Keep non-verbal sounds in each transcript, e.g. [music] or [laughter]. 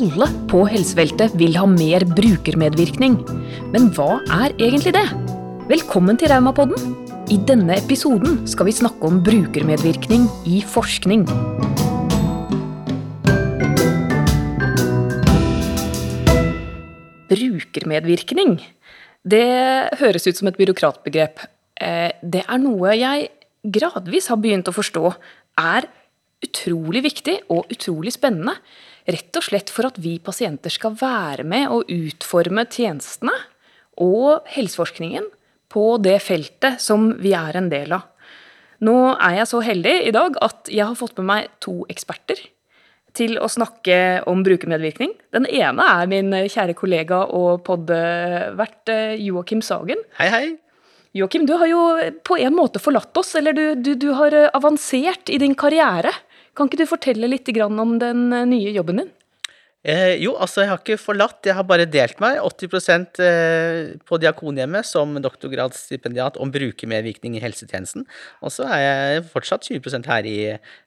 Alle på helsefeltet vil ha mer brukermedvirkning. Men hva er egentlig det? Velkommen til Raumapodden. I denne episoden skal vi snakke om brukermedvirkning i forskning. Brukermedvirkning. Det høres ut som et byråkratbegrep. Eh, det er noe jeg gradvis har begynt å forstå er utrolig viktig og utrolig spennende. Rett og slett for at vi pasienter skal være med og utforme tjenestene og helseforskningen på det feltet som vi er en del av. Nå er jeg så heldig i dag at jeg har fått med meg to eksperter til å snakke om brukermedvirkning. Den ene er min kjære kollega og podvert eh, Joakim Sagen. Hei, hei. Joakim, du har jo på en måte forlatt oss, eller du, du, du har eh, avansert i din karriere. Kan ikke du fortelle litt om den eh, nye jobben din? Eh, jo, altså jeg har ikke forlatt, jeg har bare delt meg. 80 eh, på Diakonhjemmet som doktorgradsstipendiat om brukermedvirkning i helsetjenesten. Og så er jeg fortsatt 20% her i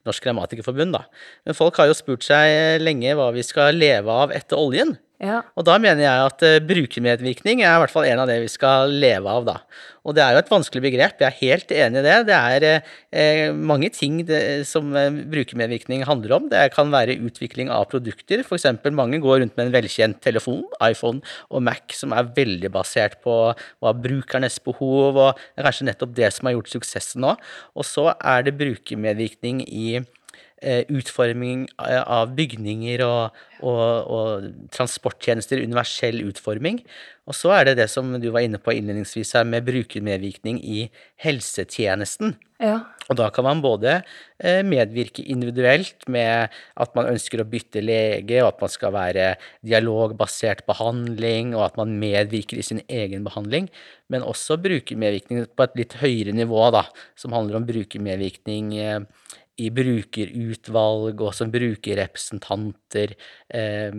Norsk Grammatikerforbund, da. Men folk har jo spurt seg lenge hva vi skal leve av etter oljen. Ja. Og da mener jeg at uh, brukermedvirkning er i hvert fall en av det vi skal leve av, da. Og det er jo et vanskelig begrep, jeg er helt enig i det. Det er uh, mange ting det, som brukermedvirkning handler om. Det kan være utvikling av produkter, f.eks. mange går rundt med en velkjent telefon, iPhone og Mac, som er veldig basert på hva brukernes behov, og kanskje nettopp det som har gjort suksessen nå. Og så er det brukermedvirkning i Eh, utforming eh, av bygninger og, og, og, transporttjenester, universell utforming. Og så er det det som du var inne på innledningsvis her, med brukermedvirkning i helsetjenesten. Ja. Og da kan man både eh, medvirke individuelt med at man ønsker å bytte lege, og at man skal være dialogbasert behandling, og at man medvirker i sin egen behandling, men også brukermedvirkning på et litt høyere nivå, da, som handler om brukermedvirkning i brukerutvalg og som brukerrepresentanter, eh,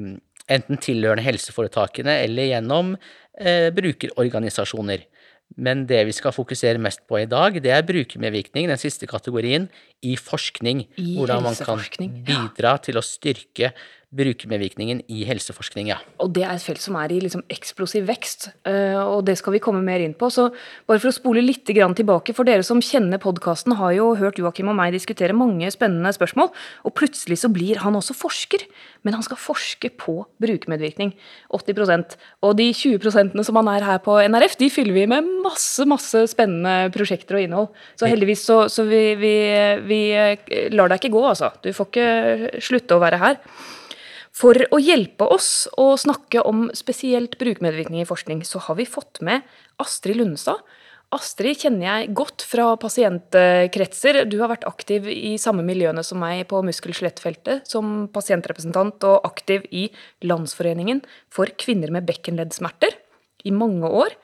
enten tilhørende helseforetakene eller gjennom eh, brukerorganisasjoner. Men det vi skal fokusere mest på i dag, det er brukermedvirkning, den siste kategorien, i forskning. I hvordan man kan bidra til å styrke brukermedvirkningen i helseforskning, ja. Og det er et felt som er i liksom eksplosiv vekst, eh, og det skal vi komme mer inn på. Så bare for å spole litt tilbake, for dere som kjenner podkasten, har jo hørt Joakim og meg diskutere mange spennende spørsmål, og plutselig så blir han også forsker. Men han skal forske på brukermedvirkning. 80% Og de 20 som han er her på NRF, de fyller vi med masse, masse spennende prosjekter og innhold. Så heldigvis så, så vi, vi, vi lar deg ikke gå, altså. Du får ikke slutte å være her. For å hjelpe oss å snakke om spesielt brukermedvirkning i forskning, så har vi fått med Astrid Lundestad. Astrid kjenner jeg godt fra pasientkretser. Du har vært aktiv i samme miljøene som meg på muskel-skjelettfeltet, som pasientrepresentant og aktiv i Landsforeningen for kvinner med bekkenleddsmerter i mange år.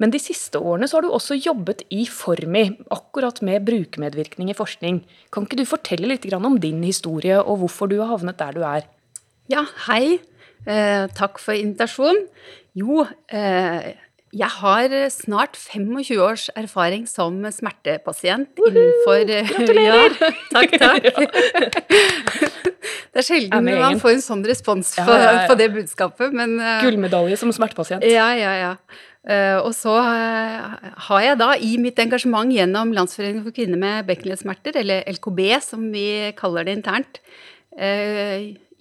Men de siste årene har du også jobbet i Formi, akkurat med brukermedvirkning i forskning. Kan ikke du fortelle litt om din historie og hvorfor du har havnet der du er? Ja, hei. Eh, takk for invitasjonen. Jo, eh, jeg har snart 25 års erfaring som smertepasient innenfor eh, Gratulerer! [laughs] Ja, takk, takk. [laughs] [laughs] Det er sjelden man får en sånn respons på, ja, ja, på det budskapet, men uh, Gullmedalje som smertepasient. Ja, ja, ja. Uh, og så uh, har jeg da i mitt engasjement gjennom Landsforeningen for kvinner med bekkenleddsmerter, eller LKB som vi kaller det internt,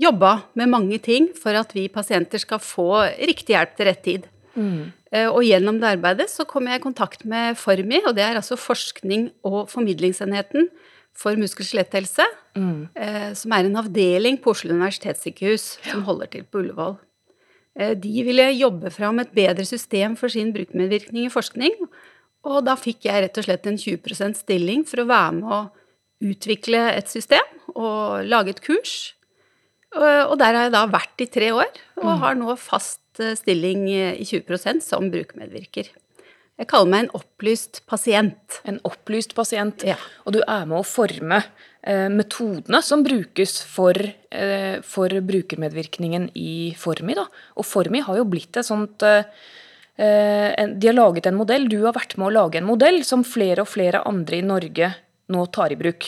jobba med mange ting for at vi pasienter skal få riktig hjelp til rett tid. Mm. Eh, og gjennom det arbeidet så kom jeg i kontakt med Formi, og det er altså forskning- og formidlingsenheten for muskel-skjeletthelse, mm. Eh, som er en avdeling på Oslo universitetssykehus som holder til på Ullevål. Eh, de ville jobbe fram et bedre system for sin brukermedvirkning i forskning, og da fikk jeg rett og slett en 20% stilling for å være med å utvikle et system og lage et kurs og der har jeg da vært i tre år, og mm. har nå fast eh, stilling i 20% som brukermedvirker. Jeg kaller meg en opplyst pasient. En opplyst pasient. Ja. Og du er med å forme eh, metodene som brukes for, eh, for, brukermedvirkningen i Formi. Da. Og Formi har jo blitt et sånt eh, en, De har laget en modell, du har vært med å lage en modell som flere og flere andre i Norge nå tar i bruk.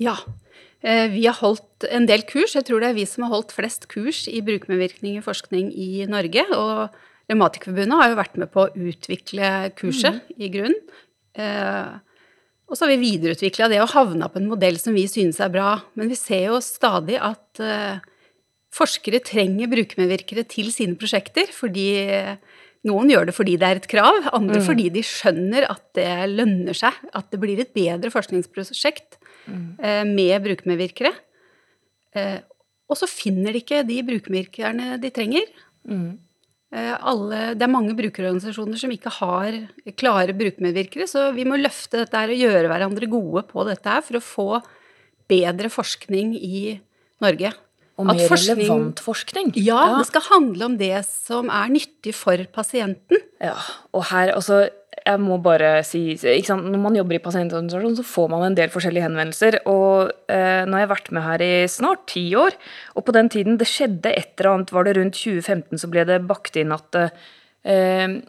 Ja, Eh, vi har holdt en del kurs. Jeg tror det er vi som har holdt flest kurs i brukermedvirkning i forskning i Norge. Og Revmatikerforbundet har jo vært med på å utvikle kurset mm. i grunnen. Eh, og så har vi videreutvikla det og havna på en modell som vi synes er bra. Men vi ser jo stadig at eh, forskere trenger brukermedvirkere til sine prosjekter. Fordi noen gjør det fordi det er et krav, andre mm. fordi de skjønner at det lønner seg. At det blir et bedre forskningsprosjekt mm. eh, med brukermedvirkere. Eh, og så finner de ikke de brukermedvirkerne de trenger. Mm. Eh, alle, det er mange brukerorganisasjoner som ikke har klare brukermedvirkere, så vi må løfte dette her og gjøre hverandre gode på dette her for å få bedre forskning i Norge. Og mer forskning, relevant forskning. Ja, ja, det skal handle om det som er nyttig for pasienten. Ja, og her, altså jeg må bare si Når man jobber i pasientorganisasjon, så får man en del forskjellige henvendelser. Og eh, nå har jeg vært med her i snart ti år, og på den tiden det skjedde et eller annet, var det rundt 2015 så ble det bakt inn at eh,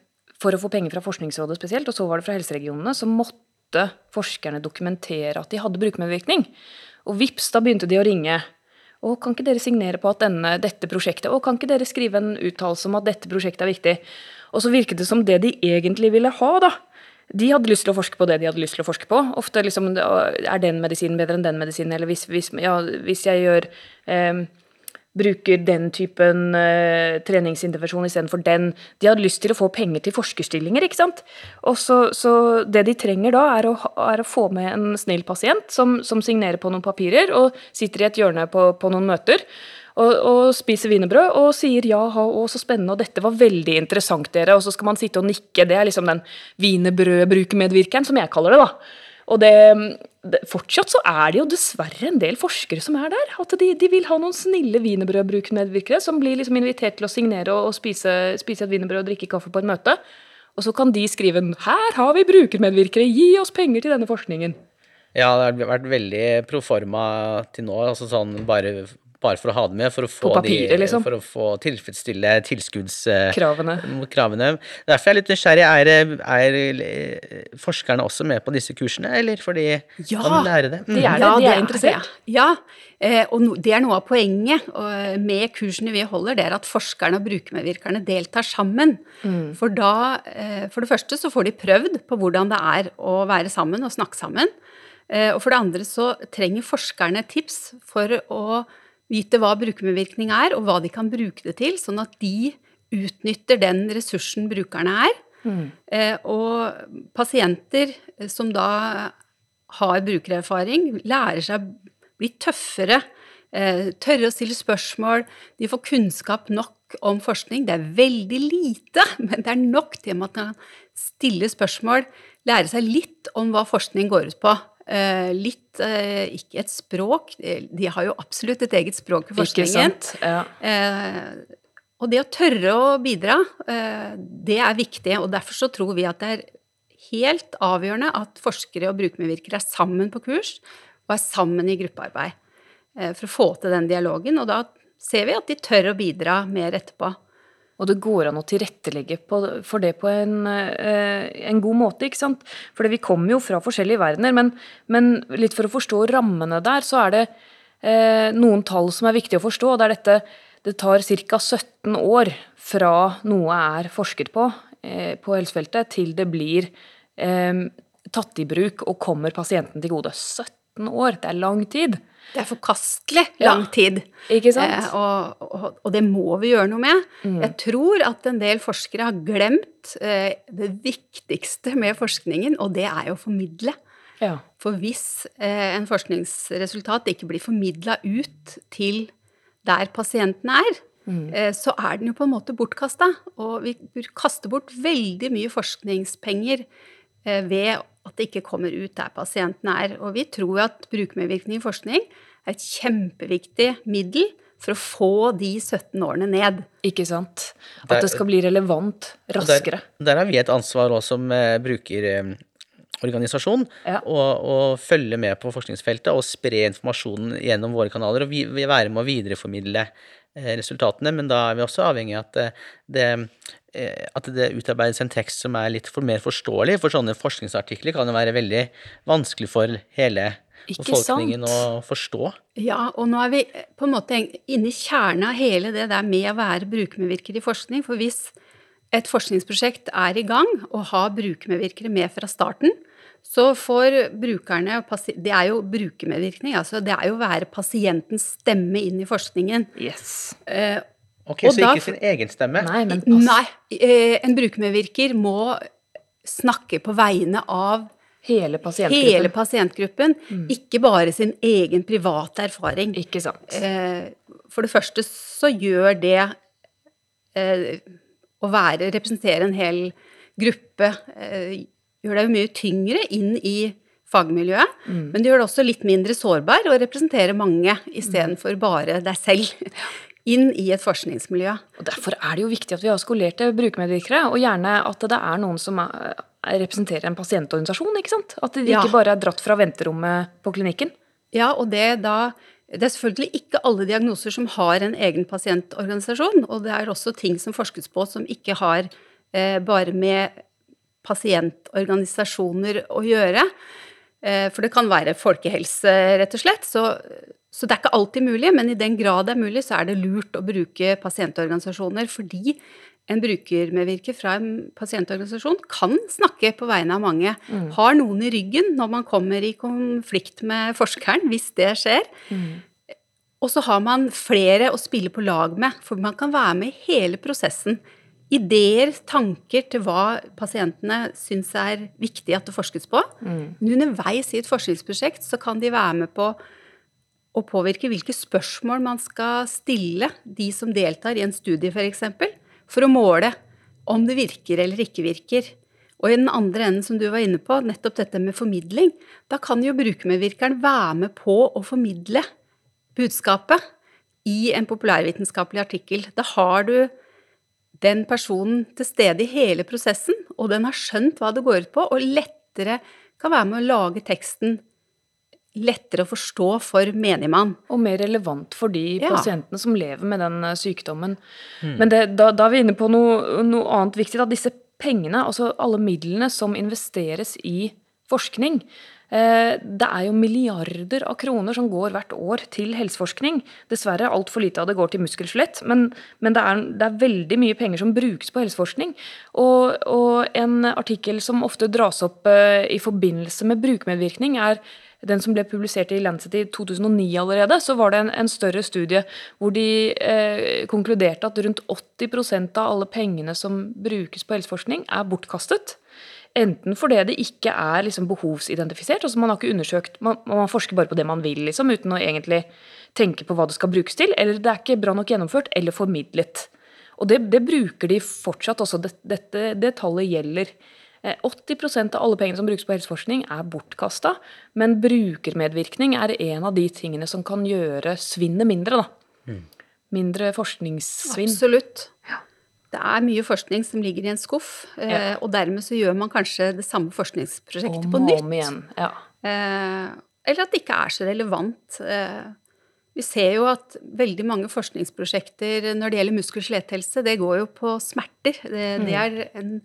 for å få penger fra Forskningsrådet spesielt, og så var det fra helseregionene, så måtte forskerne dokumentere at de hadde brukermedvirkning. Og vips, da begynte de å ringe. Og kan ikke dere signere på at denne, dette prosjektet Og kan ikke dere skrive en uttalelse om at dette prosjektet er viktig? Og så virket det som det de egentlig ville ha, da. De hadde lyst til å forske på det de hadde lyst til å forske på. Ofte liksom, er den medisinen bedre enn den medisinen, eller hvis, hvis, ja, hvis jeg gjør eh, bruker den typen uh, treningsintervensjon istedenfor den. De hadde lyst til å få penger til forskerstillinger, ikke sant. Og så, så det de trenger da, er å, er å, få med en snill pasient som, som, signerer på noen papirer og sitter i et hjørne på, på noen møter og, og spiser wienerbrød og sier ja, å, så spennende, og dette var veldig interessant, dere. Og så skal man sitte og nikke. Det er liksom den wienerbrødbrukermedvirkeren, som jeg kaller det, da. Og det, det, fortsatt så er det jo dessverre en del forskere som er der. At de, de vil ha noen snille wienerbrødbrukermedvirkere som blir liksom invitert til å signere og, og spise, spise et wienerbrød og drikke kaffe på et møte. Og så kan de skrive 'Her har vi brukermedvirkere, gi oss penger til denne forskningen'. Ja, det har vært veldig proforma til nå. altså sånn bare bare for å ha det med, for å få, papiret, de, liksom. for å få tilfredsstille tilskuddskravene. Kravene. Derfor er jeg litt nysgjerrig. Er, er, forskerne også med på disse kursene, eller fordi ja, de lærer det? Mm. det er det, de er interessert. Ja, eh, og det er noe av poenget med kursene vi holder, det er at forskerne og brukermedvirkerne deltar sammen. Mm. For da, eh, for det første så får de prøvd på hvordan det er å være sammen og snakke sammen. Eh, og for det andre så trenger forskerne tips for å vite hva brukermedvirkning er, og hva de kan bruke det til, sånn at de utnytter den ressursen brukerne er. Mm. Eh, og pasienter som da har brukererfaring, lærer seg å bli tøffere, eh, tørre å stille spørsmål, de får kunnskap nok om forskning. Det er veldig lite, [laughs] men det er nok til at man kan stille spørsmål, lære seg litt om hva forskning går ut på. Eh, litt eh, Ikke et språk, de har jo absolutt et eget språk i forskningen. Ja. Eh, og det å tørre å bidra, det er viktig. Og derfor så tror vi at det er helt avgjørende at forskere og brukermedvirkere er sammen på kurs og er sammen i gruppearbeid for å få til den dialogen. Og da ser vi at de tør å bidra mer etterpå. Og det går an å tilrettelegge for det på en, eh, en, god måte. ikke sant? For vi kommer jo fra forskjellige verdener, men, men, litt for å forstå rammene der, så er det eh, noen tall som er viktig å forstå. og Det er dette det tar ca. 17 år fra noe er forsket på eh, på helsefeltet, til det blir eh, tatt i bruk og kommer pasienten til gode. 17 år, det er lang tid. Det er forkastelig lang tid. ikke sant? Eh, og, og, og, det må vi gjøre noe med. Mm. Jeg tror at en del forskere har glemt eh, det viktigste med forskningen, og det er jo å formidle. Ja. For hvis eh, en forskningsresultat ikke blir formidla ut til der pasienten er, mm. Eh, så er den jo på en måte bortkasta. Og vi kaster bort veldig mye forskningspenger eh, ved at det ikke kommer ut der pasienten er. Og vi tror at brukermedvirkning i forskning er et kjempeviktig middel for å få de 17 årene ned. Ikke sant. At der, det skal bli relevant raskere. Der, der, har vi et ansvar også som eh, brukerorganisasjon, ja. å, følge med på forskningsfeltet og spre informasjonen gjennom våre kanaler. Og vi vil være med å videreformidle eh, resultatene, men da er vi også avhengig av at eh, det, Eh, at det utarbeides en tekst som er litt for mer forståelig, for sånne forskningsartikler kan jo være veldig vanskelig for hele Ikke befolkningen sant? å forstå. Ja, og nå er vi på en måte inne i kjernen av hele det der med å være brukermedvirker i forskning. For hvis et forskningsprosjekt er i gang og har brukermedvirkere med fra starten, så får brukerne Det er jo brukermedvirkning, altså. Det er jo å være pasientens stemme inn i forskningen. Yes. Ok, Og Så da- ikke sin egen stemme. Nei, men pass. Nei, eh, en brukermedvirker må snakke på vegne av Hele pasientgruppen. hele pasientgruppen, ikke bare sin egen private erfaring. Ikke sant. Eh, For det første så gjør det eh, å være, representere en hel gruppe gjør deg mye tyngre inn i fagmiljøet, men det gjør deg også litt mindre sårbar å representere mange istedenfor bare deg selv inn i et forskningsmiljø. Og Derfor er det jo viktig at vi har skolerte brukermedvirkere, og gjerne at det er noen som er, er- representerer en pasientorganisasjon. ikke sant? At de Ja. ikke bare er dratt fra venterommet på klinikken. Ja, og det da Det er selvfølgelig ikke alle diagnoser som har en egen pasientorganisasjon, og det er også ting som forskes på som ikke har eh, bare med pasientorganisasjoner å gjøre. Eh, for det kan være folkehelse, rett og slett. Så, så det er ikke alltid mulig, men i den grad det er mulig, så er det lurt å bruke pasientorganisasjoner, fordi en brukermedvirker fra en pasientorganisasjon kan snakke på vegne av mange. Har noen i ryggen når man kommer i konflikt med forskeren, hvis det skjer. Og så har man flere å spille på lag med, for man kan være med i hele prosessen. Ideer, tanker til hva pasientene syns er viktig at det forskes på. Men underveis i et forskningsprosjekt så kan de være med på å påvirke hvilke spørsmål man skal stille de som deltar i en studie, f.eks. For, for å måle om det virker eller ikke virker. Og i den andre enden, som du var inne på, nettopp dette med formidling, da kan jo brukermedvirkeren være med på å formidle budskapet i en populærvitenskapelig artikkel. Da har du den personen til stede i hele prosessen, og den har skjønt hva det går ut på, og lettere kan være med å lage teksten lettere å forstå for menigmann. Og mer relevant for de Ja. pasientene som lever med den sykdommen. sykdommen. Men det, da, da er vi inne på noe, noe annet viktig. Da. Disse pengene, altså alle midlene som investeres i forskning. Eh, det er jo milliarder av kroner som går hvert år til helseforskning. Dessverre altfor lite av det går til muskel-skjelett, men, men det, er, det er veldig mye penger som brukes på helseforskning. Og, og en artikkel som ofte dras opp eh, i forbindelse med brukermedvirkning, er den som ble publisert i Lancet i 2009 allerede, så var det en, en større studie hvor de eh, konkluderte at rundt 80% av alle pengene som brukes på helseforskning, er bortkastet. Enten fordi det ikke er liksom behovsidentifisert, altså man har ikke undersøkt, man, man forsker bare på det man vil, liksom, uten å egentlig tenke på hva det skal brukes til, eller det er ikke bra nok gjennomført eller formidlet. Og det, det bruker de fortsatt også. Det, dette, det tallet gjelder. Eh, 80% av alle pengene som brukes på helseforskning, er bortkasta. Men brukermedvirkning er en av de tingene som kan gjøre svinnet mindre. da. Mindre forskningssvinn. Absolutt. Det er mye forskning som ligger i en skuff, eh, Ja. og dermed så gjør man kanskje det samme forskningsprosjektet Om på nytt. om igjen. Ja. Eh, eller at det ikke er så relevant. Eh, vi ser jo at veldig mange forskningsprosjekter når det gjelder muskel- og skjeletthelse, det går jo på smerter. Det, det er en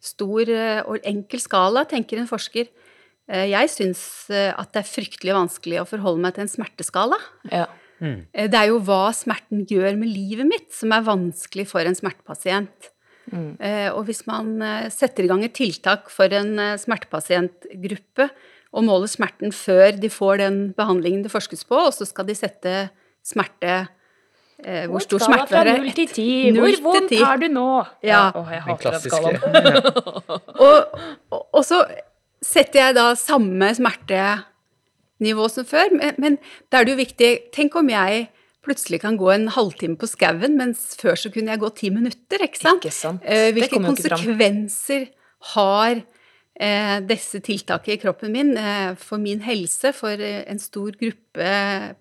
stor eh, og enkel skala, tenker en forsker. Eh, jeg syns eh, at det er fryktelig vanskelig å forholde meg til en smerteskala. ja. Mm. Det er jo hva smerten gjør med livet mitt, som er vanskelig for en smertepasient. Mm. Og hvis man setter i gang et tiltak for en smertepasientgruppe og måler smerten før de får den behandlingen det forskes på, og så skal de sette smerte eh, Hvor stor smerte er det? null til ti. Hvor vondt er har du nå? Ja. Åh, jeg hater den skalaen. [laughs] [laughs] Og, og, og så setter jeg da samme smertenivå som før, men, men da er det jo viktig Tenk om jeg plutselig kan gå en halvtime på skauen, mens før så kunne jeg gå ti minutter, ikke sant? Ikke sant. Eh, Hvilke konsekvenser har disse tiltakene i kroppen min eh, for min helse, for eh, en stor gruppe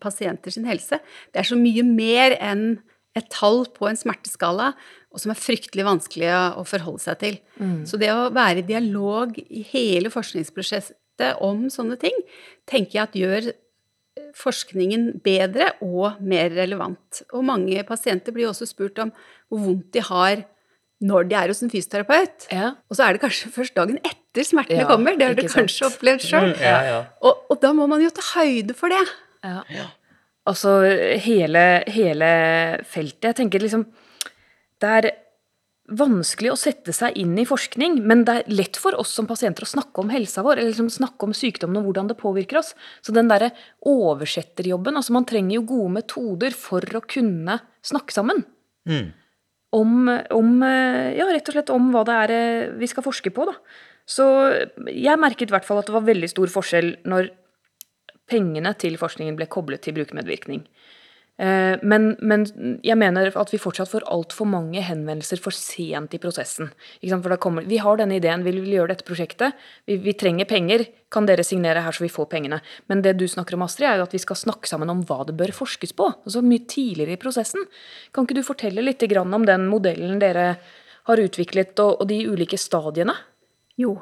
pasienter sin helse? Det er så mye mer enn et tall på en smerteskala, og som er fryktelig vanskelig å forholde seg til. Mm. Så det å være i dialog i hele forskningsprosjektet om sånne ting, tenker jeg at gjør eh, forskningen bedre og mer relevant. Og mange pasienter blir også spurt om hvor vondt de har når de er hos en fysioterapeut. Ja. Og så er det kanskje først dagen etter smertene Ja, kommer. Det har du kanskje sant. opplevd sjøl. Mm, ja, ja. Og, og da må man jo ta høyde for det. Ja. Altså hele, hele feltet. Jeg tenker liksom Det er vanskelig å sette seg inn i forskning, men det er lett for oss som pasienter å snakke om helsa vår, eller liksom snakke om sykdommen og hvordan det påvirker oss. Så den derre oversetterjobben Altså, man trenger jo gode metoder for å kunne snakke sammen. Mm. Om, om eh, Ja, rett og slett om hva det er eh, vi skal forske på, da. Så jeg merket i hvert fall at det var veldig stor forskjell når pengene til forskningen ble koblet til brukermedvirkning. Eh, Men, men jeg mener at vi fortsatt får altfor mange henvendelser for sent i prosessen. Kommer, vi har denne ideen, vi vil gjøre dette prosjektet. Vi, vi trenger penger. Kan dere signere her så vi får pengene? Men det du snakker om, Astrid, er jo at vi skal snakke sammen om hva det bør forskes på. Altså mye tidligere i prosessen. Kan ikke du fortelle litt om den modellen dere har utviklet, og, og de ulike stadiene? Jo.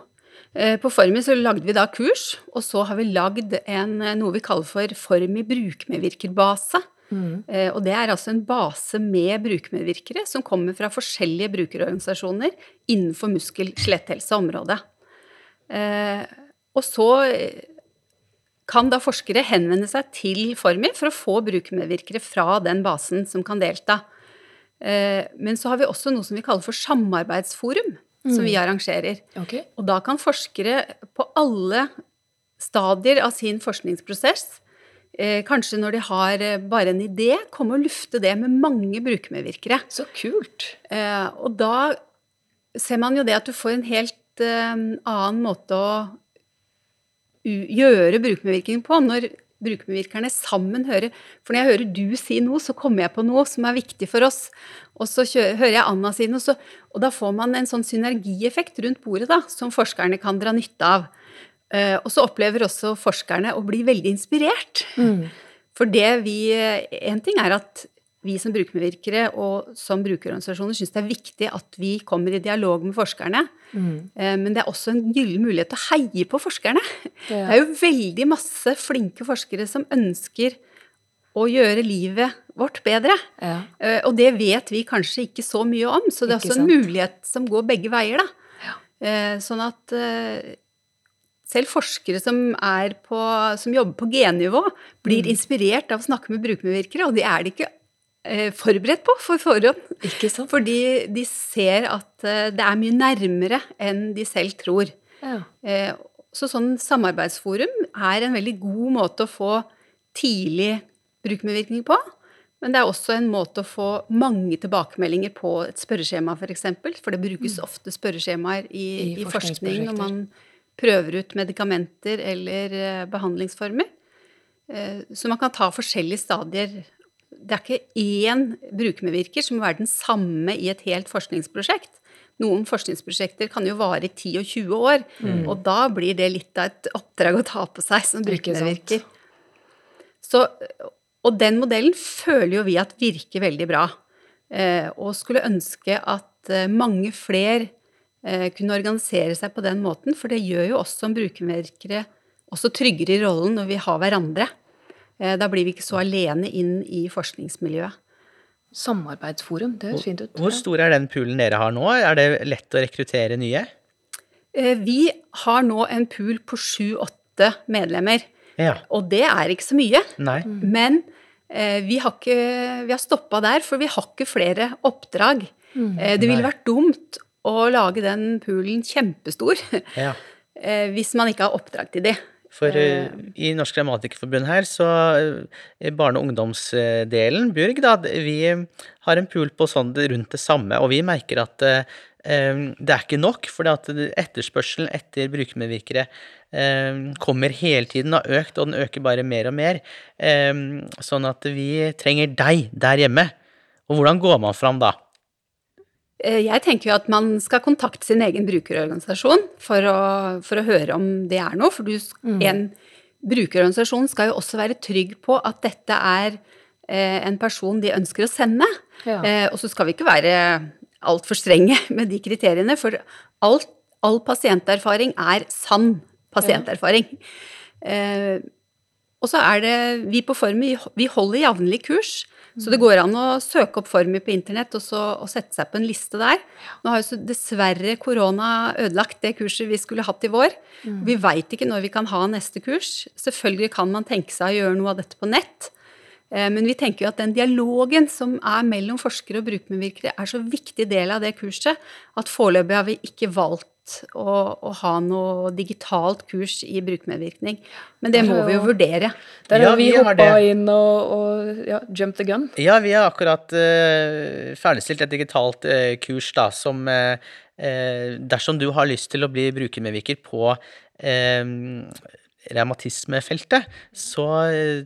Eh, På Formi så lagde vi da kurs, og så har vi lagd eh, noe vi kaller for Formi brukermedvirkerbase. Eh, Og det er altså en base med brukermedvirkere som kommer fra forskjellige brukerorganisasjoner innenfor muskel-skjeletthelse-området. Eh, Og så eh, kan da forskere henvende seg til Formi for å få brukermedvirkere fra den basen som kan delta. Men så har vi også noe som vi kaller for samarbeidsforum, som vi arrangerer. Okay. Og da kan forskere på alle stadier av sin forskningsprosess, eh, kanskje når de har eh, bare en idé, komme og lufte det med mange brukermedvirkere. Så kult. Eh, og da ser man jo det at du får en helt eh, annen måte å gjøre brukermedvirkning på, når brukermedvirkerne sammen hører For når jeg hører du si noe, så kommer jeg på noe som er viktig for oss. Og så hører jeg Anna si noe, så, og da får man en sånn synergieffekt rundt bordet da, som forskerne kan dra nytte av. Eh, og så opplever også forskerne å bli veldig inspirert. For det vi En ting er at vi som brukermedvirkere og som brukerorganisasjoner syns det er viktig at vi kommer i dialog med forskerne. Eh, Men det er også en gyllen mulighet til å heie på forskerne. Det er jo veldig masse flinke forskere som ønsker å gjøre livet vårt bedre. Ja. Eh, Og det vet vi kanskje ikke så mye om, så det er Ikke også en sant. mulighet som går begge veier, da. Eh, Sånn at eh, selv forskere som, er på, som jobber på gennivå, blir Mm. inspirert av å snakke med brukermedvirkere, og det er de ikke eh, forberedt på for forhånd. Ikke sant? Fordi de ser at eh, det er mye nærmere enn de selv tror. Ja. Eh, Så sånn samarbeidsforum er en veldig god måte å få tidlig brukermedvirkning på. Men det er også en måte å få mange tilbakemeldinger på et spørreskjema, f.eks. For, eksempel, for det brukes ofte spørreskjemaer i, I i, forskning når man prøver ut medikamenter eller eh, behandlingsformer. Eh, Så man kan ta forskjellige stadier. Det er ikke én brukermedvirker som må være den samme i et helt forskningsprosjekt. Noen forskningsprosjekter kan jo vare i 10 og 20 år, og da blir det litt av et oppdrag å ta på seg som brukermedvirker. Så, og den modellen føler jo vi at virker veldig bra. Eh, og skulle ønske at mange flere kunne organisere seg på den måten, for det gjør jo oss som brukermerkere også tryggere i rollen når vi har hverandre. Eh, da blir vi ikke så alene inn i forskningsmiljøet. Samarbeidsforum, det høres fint ut. Hvor stor er den poolen dere har nå? Er det lett å rekruttere nye? Eh, vi har nå en pool på sju-åtte medlemmer, Ja. og det er ikke så mye. Nei. Men eh, vi har, ikke, vi har stoppa der, for vi har ikke flere oppdrag. Mm. det ville vært dumt å lage den poolen kjempestor Ja. [laughs] eh, hvis man ikke har oppdrag til de. For eh, i Norsk Grammatikerforbund her, så eh, barne- og ungdomsdelen, Bjørg, da, vi har en pool på sånn rundt det samme, og vi merker at eh, eh, det er ikke nok, for etterspørselen etter brukermedvirkere eh, kommer hele tiden, har økt, og den øker bare mer og mer. Eh, Sånn at vi trenger deg der hjemme. Og hvordan går man fram da? Eh, Jeg tenker jo at man skal kontakte sin egen brukerorganisasjon for å, for å høre om det er noe. For du, mm. en brukerorganisasjon skal jo også være trygg på at dette er eh, en person de ønsker å sende. Ja. Eh, og så skal vi ikke være altfor strenge [laughs] med de kriteriene, for alt, all pasienterfaring er sann pasienterfaring. Eh, Og så er det Vi på Formi, vi holder jevnlig kurs. Så det går an å søke opp Formi på internett og, så, og sette seg på en liste der. Nå har jo dessverre korona ødelagt det kurset vi skulle hatt i vår. Mm. Vi veit ikke når vi kan ha neste kurs. Selvfølgelig kan man tenke seg å gjøre noe av dette på nett. Eh, men vi tenker jo at den dialogen som er mellom forskere og brukermedvirkere, er så viktig del av det kurset at foreløpig har vi ikke valgt å, å, ha noe digitalt kurs i brukermedvirkning. Men det må vi jo vurdere. Der har ja, vi, vi hoppa inn og, og ja, jump the gun. Ja, vi har akkurat uh, ferdigstilt et digitalt uh, kurs da, som uh, Dersom du har lyst til å bli brukermedvirker på revmatismefeltet, så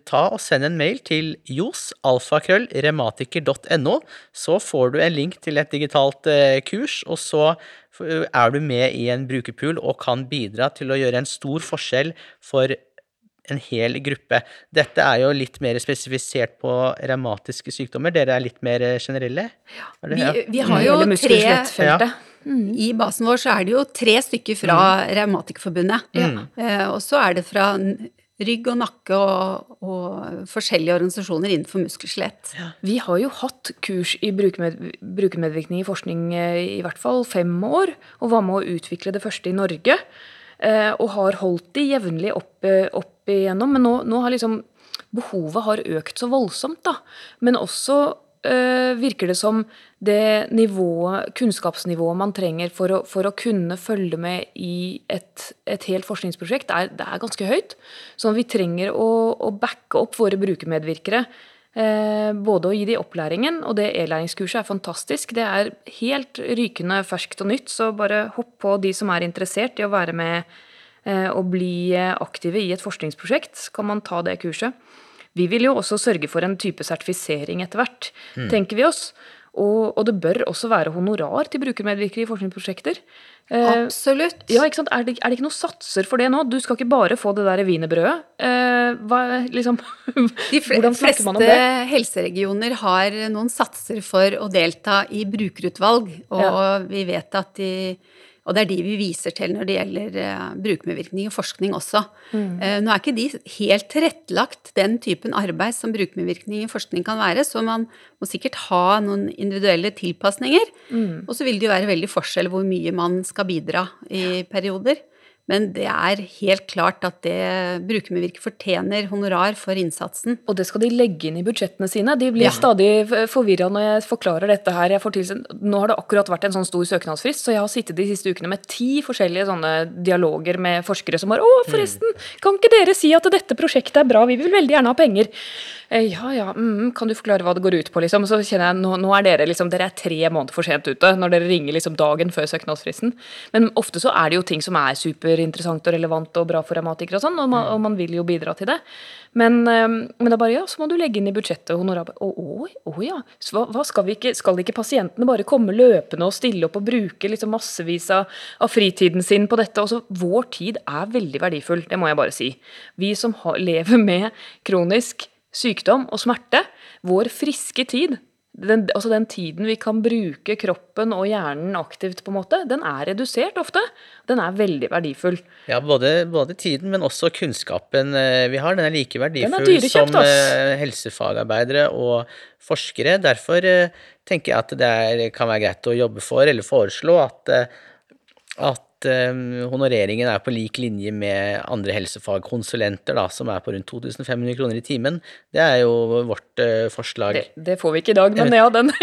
ta og send en mail til josalfakrøllrematiker.no. Så får du en link til et digitalt kurs, og så er du med i en brukerpool og kan bidra til å gjøre en stor forskjell for en hel gruppe. Dette er jo litt mer spesifisert på revmatiske sykdommer. Dere er litt mer generelle? Ja, vi, vi, har jo tre ja. I basen vår så er det jo tre stykker fra mm. Revmatikerforbundet. Mm. Eh, og så er det fra rygg og nakke og, og forskjellige organisasjoner innenfor muskelskjelett. Ja. Vi har jo hatt kurs i brukermed, brukermedvirkning i forskning eh, i hvert fall fem år, og var med å utvikle det første i Norge. Eh, og har holdt de jevnlig opp, eh, opp igjennom. Men nå, nå har liksom behovet har økt så voldsomt, da. Men også øh, virker det som det nivået, kunnskapsnivået man trenger for å, for å kunne følge med i et, et helt forskningsprosjekt, er, det er ganske høyt. Så vi trenger å, å backe opp våre brukermedvirkere. Eh, både å gi de opplæringen, og det e-læringskurset er fantastisk. Det er helt rykende ferskt og nytt, så bare hopp på de som er interessert i å være med eh, og bli aktive i et forskningsprosjekt. Kan man ta det kurset. Vi vil jo også sørge for en type sertifisering etter hvert, mm. tenker vi oss. Og, og, det bør også være honorar til brukermedvirkere i forskningsprosjekter. Eh, Absolutt. ja, ikke sant? Er det, er, det, ikke noen satser for det nå? Du skal ikke bare få det der wienerbrødet. Eh, hva, liksom, De fleste helseregioner har noen satser for å delta i brukerutvalg, og ja. vi vet at de og det er de vi viser til når det gjelder uh, brukermedvirkning og forskning også. Mm. Uh, nå er ikke de helt tilrettelagt den typen arbeid som brukermedvirkning og forskning kan være, så man må sikkert ha noen individuelle tilpasninger. Mm. Og så vil det jo være veldig forskjell hvor mye man skal bidra i perioder. Men det er helt klart at det brukermedvirket fortjener honorar for innsatsen. Og det skal de legge inn i budsjettene sine. De blir ja. stadig forvirra når jeg forklarer dette her. Nå har det akkurat vært en sånn stor søknadsfrist, så jeg har sittet de siste ukene med ti forskjellige sånne dialoger med forskere som har Å, forresten, kan ikke dere si at dette prosjektet er bra, vi vil veldig gjerne ha penger. Eh, ja ja, mm, kan du forklare hva det går ut på, liksom? Så kjenner jeg, nå, nå er dere liksom, dere er tre måneder for sent ute når dere ringer liksom dagen før søknadsfristen. Men ofte så er det jo ting som er superinteressant og relevant og bra for revmatikere og sånn, og, man, og man vil jo bidra til det. Men, ehm, men, det er bare ja, så må du legge inn i budsjettet honorar. Å, å, å ja. Så hva, hva skal, vi ikke, skal ikke pasientene bare komme løpende og stille opp og bruke liksom massevis av, av fritiden sin på dette? Også, vår tid er veldig verdifull, det må jeg bare si. Vi som har, lever med kronisk sykdom og smerte, vår friske tid, den, altså den tiden vi kan bruke kroppen og hjernen aktivt, på en måte, den er redusert ofte. Den er veldig verdifull. Ja, både, både tiden, men også kunnskapen eh, vi har. Den er like verdifull er som uh, helsefagarbeidere og forskere. Derfor uh, tenker jeg at det er, kan være greit å jobbe for, eller foreslå, at, at honoreringen er på lik linje med andre helsefagkonsulenter, da, som er på rundt 2500 kroner i timen. Det er jo vårt uh, forslag. Det, det, får vi ikke i dag, men ja, den [laughs]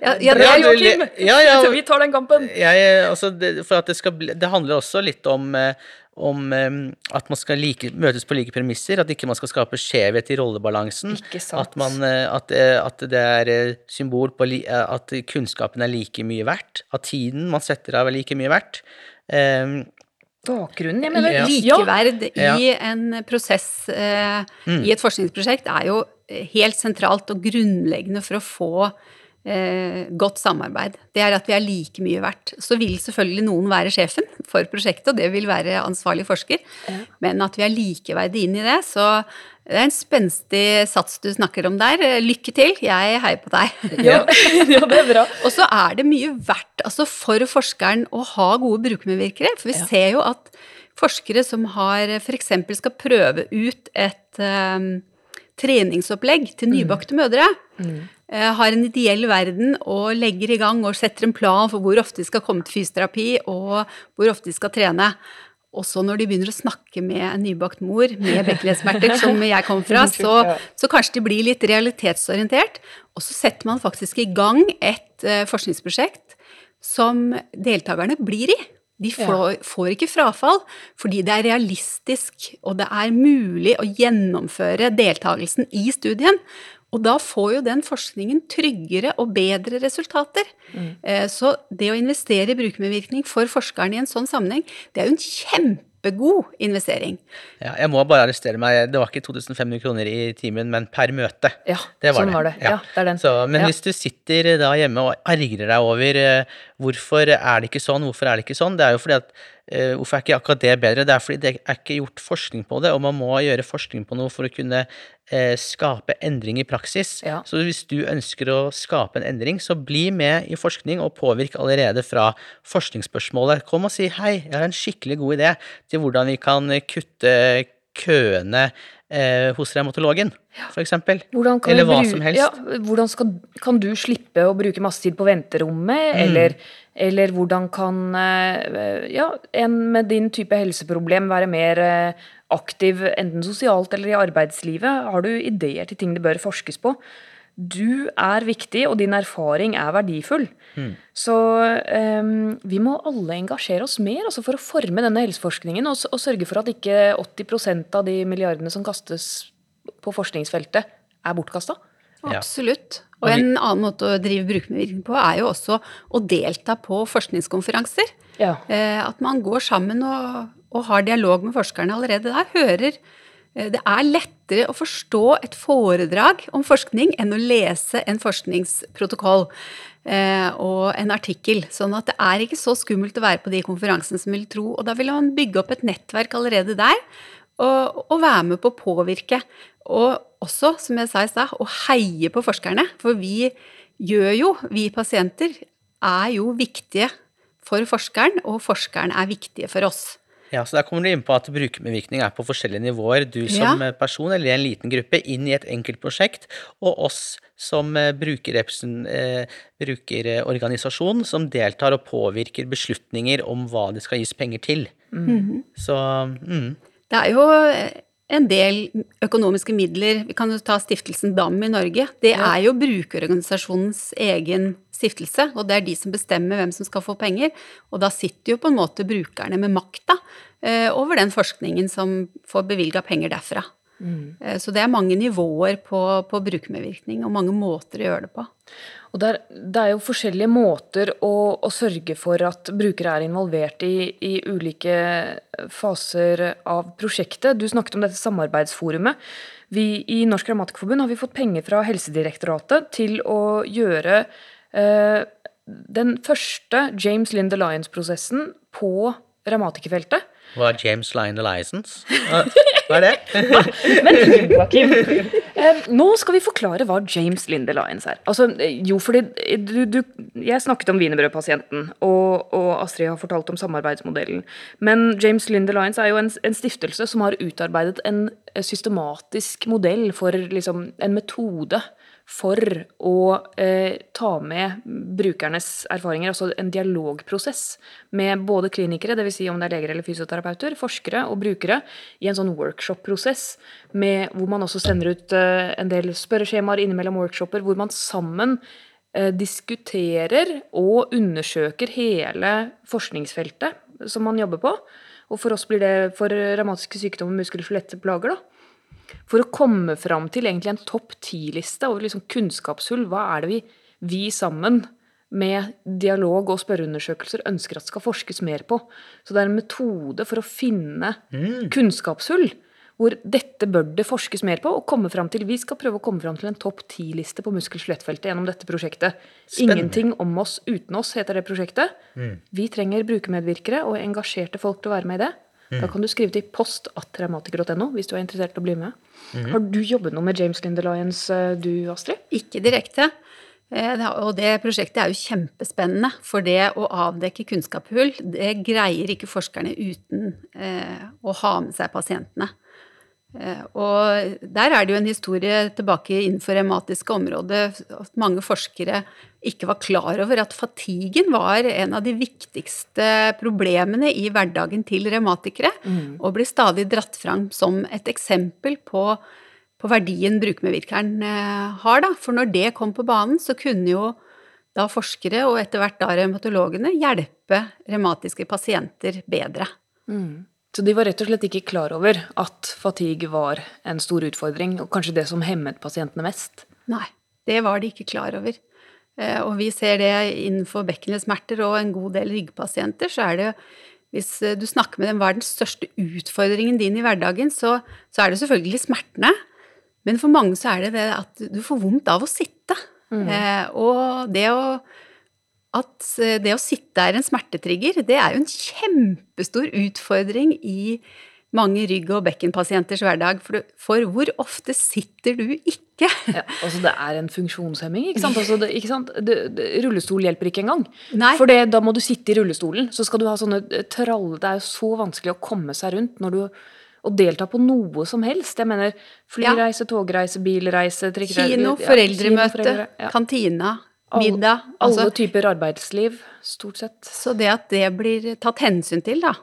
Ja, ja, det er Joakim! Ja, ja, [laughs] vi tar den kampen. Ja, altså, det, for at det skal bli Det handler også litt om uh, om at man skal like, møtes på like premisser, at ikke man skal skape skjevhet i rollebalansen. At, man, at, at, det er symbol på at kunnskapen er like mye verdt. At tiden man setter av, er like mye verdt. Um, Bakgrunnen, jeg mener. Likeverd ja. i en prosess, eh, mm. i et forskningsprosjekt, er jo helt sentralt og grunnleggende for å få eh, godt samarbeid. Det er at vi er like mye verdt. Så vil selvfølgelig noen være sjefen for prosjektet, og det vil være ansvarlig forsker, ja. men at vi er likeverdige inn i det. Så det er en spenstig sats du snakker om der. Lykke til, jeg heier på deg. [laughs] Ja, ja det er bra. og så er det mye verdt altså for forskeren å ha gode brukermedvirkere. For vi ja. ser jo at forskere som har f.eks. skal prøve ut et um, treningsopplegg til nybakte mødre. Mm. Har en ideell verden og legger i gang og setter en plan for hvor ofte de skal komme til fysioterapi, og hvor ofte de skal trene. Også når de begynner å snakke med en nybakt mor med bekkenleddsmerter, som [laughs] jeg kom fra, så, så, kanskje de blir litt realitetsorientert. Og så setter man faktisk i gang et uh, forskningsprosjekt som deltakerne blir i. De får, får, ikke frafall fordi det er realistisk og det er mulig å gjennomføre deltakelsen i studien. Og da får jo den forskningen tryggere og bedre resultater. Mm. Eh, så det å investere i brukermedvirkning for forskeren i en sånn sammenheng, det er jo en kjempegod investering. Ja, jeg må bare arrestere meg. Det var ikke 2500 kroner i timen, men per møte. Ja, det var sånn det. var det. Ja. ja det er den. Så, men ja. hvis du sitter da hjemme og argrer deg over uh, hvorfor er det ikke sånn, hvorfor er det ikke sånn, det er jo fordi at Uh, hvorfor er ikke akkurat det bedre? Det er fordi det er ikke gjort forskning på det, og man må gjøre forskning på noe for å kunne uh, skape endring i praksis. Ja. Så hvis du ønsker å skape en endring, så bli med i forskning og påvirk allerede fra forskningsspørsmålet. Kom og si hei, jeg har en skikkelig god idé til hvordan vi kan kutte køene Eh, hos revmatologen, ja. f.eks. Eller hva som helst. Ja, hvordan skal, kan du slippe å bruke masse tid på venterommet, mm. eller eller hvordan kan eh, ja, en med din type helseproblem være mer eh, aktiv enten sosialt eller i arbeidslivet? Har du ideer til ting det bør forskes på? Du er viktig, og din erfaring er verdifull. Mm. Så um, vi må alle engasjere oss mer altså for å forme denne helseforskningen, og, og sørge for at ikke 80% av de milliardene som kastes på forskningsfeltet, er bortkasta. Absolutt. Og en annen måte å drive brukermedvirkning på, er jo også å delta på forskningskonferanser. Ja. Eh, at man går sammen og, og, har dialog med forskerne allerede der. Hører eh, Det er lettere å forstå et foredrag om forskning enn å lese en forskningsprotokoll eh, og en artikkel. Sånn at det er ikke så skummelt å være på de konferansene som vil tro. Og da vil man bygge opp et nettverk allerede der og, og være med på å påvirke. Og også, som jeg sa i stad, å heie på forskerne. For vi gjør jo, vi pasienter, er jo viktige for forskeren, og forskeren er viktige for oss. Ja, så Der kommer du inn på at brukermedvirkning er på forskjellige nivåer. Du som ja. person eller en liten gruppe inn i et enkelt prosjekt, og oss som eh, eh, brukerorganisasjon som deltar og påvirker beslutninger om hva det skal gis penger til. Mm. Så mm. Det er jo en del økonomiske midler. Vi kan jo ta stiftelsen DAM i Norge. Det er jo brukerorganisasjonens egen stiftelse, og det er de som bestemmer hvem som skal få penger. Og da sitter jo på en måte brukerne med makta eh, over den forskningen som får bevilga penger derfra. Mm. Eh, så det er mange nivåer på, på brukermedvirkning, og mange måter å gjøre det på. Og det er, det er jo forskjellige måter å, å, sørge for at brukere er involvert i, i, ulike faser av prosjektet. Du snakket om dette samarbeidsforumet. Vi I Norsk Grammatikerforbund har vi fått penger fra Helsedirektoratet til å gjøre eh, den første James Lind Alliance-prosessen på revmatikerfeltet. Hva er James Line License? Hva er det? [laughs] Men Joakim, nå skal vi forklare hva James Linde Alliance er. Altså, jo, fordi du, du, Jeg snakket om wienerbrødpasienten, og, og, Astrid har fortalt om samarbeidsmodellen. Men James Linde Alliance er jo en, en stiftelse som har utarbeidet en systematisk modell for liksom, en metode for å eh, ta med brukernes erfaringer, altså en dialogprosess med både klinikere, dvs. Si om det er leger eller fysioterapeuter, forskere og brukere, i en sånn workshop-prosess hvor man også sender ut eh, en del spørreskjemaer innimellom workshoper, hvor man sammen eh, diskuterer og undersøker hele forskningsfeltet som man jobber på. Og for oss blir det for revmatiske sykdommer, muskel- og skjelettplager, da for å komme fram til egentlig en topp ti-liste over liksom kunnskapshull. Hva er det vi, vi sammen med dialog og spørreundersøkelser ønsker at skal forskes mer på? Så det er en metode for å finne mm. kunnskapshull. Hvor dette bør det forskes mer på, og komme fram til, vi skal prøve å komme fram til en topp ti-liste på muskel-skjelettfeltet gjennom dette prosjektet. Spennende. Ingenting om oss uten oss, heter det prosjektet. Mm. Vi trenger brukermedvirkere og engasjerte folk til å være med i det. Da kan du skrive til post.traumatiker.no hvis du er interessert i å bli med. Mm -hmm. Har du jobbet noe med James Lind Alliance, eh, du Astrid? Ikke direkte. Eh, og det prosjektet er jo kjempespennende. For det å avdekke kunnskapshull, det greier ikke forskerne uten eh, å ha med seg pasientene. Eh, og der er det jo en historie tilbake innenfor revmatiske området at mange forskere ikke var klar over at fatigen var en av de viktigste problemene i hverdagen til revmatikere, mm. og blir stadig dratt fram som et eksempel på, på verdien brukermedvirkeren eh, har. Da. For når det kom på banen, så kunne jo da forskere, og etter hvert da revmatologene, hjelpe revmatiske pasienter bedre. Mm. Så de var rett og slett ikke klar over at fatigue var en stor utfordring, og kanskje det som hemmet pasientene mest? Nei, det var de ikke klar over. Eh, og vi ser det innenfor bekkenløssmerter og en god del ryggpasienter, så er det hvis eh, du snakker med dem hva er den største utfordringen din i hverdagen, så, så er det selvfølgelig smertene. Men for mange så er det det at du får vondt av å sitte. Mm. Eh, og det å at eh, det å sitte er en smertetrigger, det er jo en kjempestor utfordring i mange rygg- og bekkenpasienters hverdag. For, for, hvor ofte sitter du ikke? ja, altså det er en funksjonshemming, ikke sant? Altså det, ikke sant? Det, det, rullestol hjelper ikke engang. Nei. For da må du sitte i rullestolen. Så skal du ha sånne eh, tralle Det er jo så vanskelig å komme seg rundt når du å delta på noe som helst. Jeg mener flyreise, ja. togreise, bilreise, trikkereise Kino, foreldremøte, ja, foreldre, ja. kantina, middag. Altså, alle typer arbeidsliv, stort sett. Så det at det blir tatt hensyn til, da,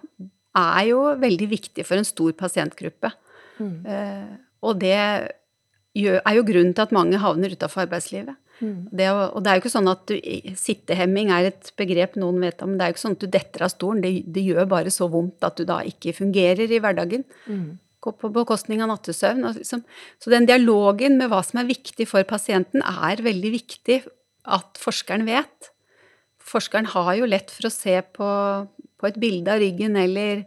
er jo veldig viktig for en stor pasientgruppe. Mm. Eh, og det er jo grunnen til at mange havner utafor arbeidslivet. Mm. Det, og det er jo ikke sånn at du, sittehemming er et begrep noen vet om, men det er jo ikke sånn at du detter av stolen. Det, det gjør bare så vondt at du da ikke fungerer i hverdagen. Mm. Gå på bekostning av nattesøvn. Liksom. Så den dialogen med hva som er viktig for pasienten, er veldig viktig at forskeren vet. Forskeren har jo lett for å se på, på et bilde av ryggen eller,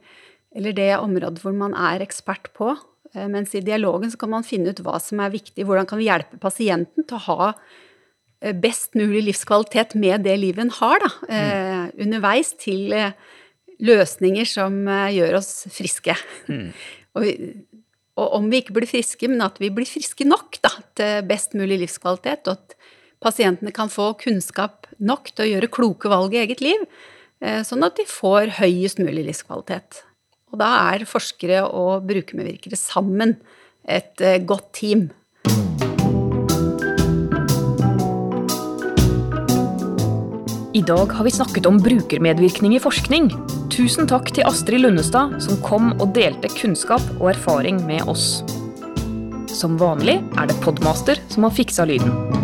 eller, det området hvor man er ekspert på. Eh, mens i dialogen så kan man finne ut hva som er viktig. Hvordan kan vi hjelpe pasienten til å ha eh, best mulig livskvalitet med det livet en har, da. Mm. Underveis til løsninger som gjør oss friske. Mm. [laughs] og, og, om vi ikke blir friske, men at vi blir friske nok da, til best mulig livskvalitet, og at pasientene kan få kunnskap nok til å gjøre kloke valg i eget liv, eh, sånn at de får høyest mulig livskvalitet. Og da er forskere og brukermedvirkere sammen et eh, godt team. I dag har vi snakket om brukermedvirkning i forskning. Tusen takk til Astrid Lundestad, som kom og delte kunnskap og erfaring med oss. Som vanlig er det Podmaster som har fiksa lyden.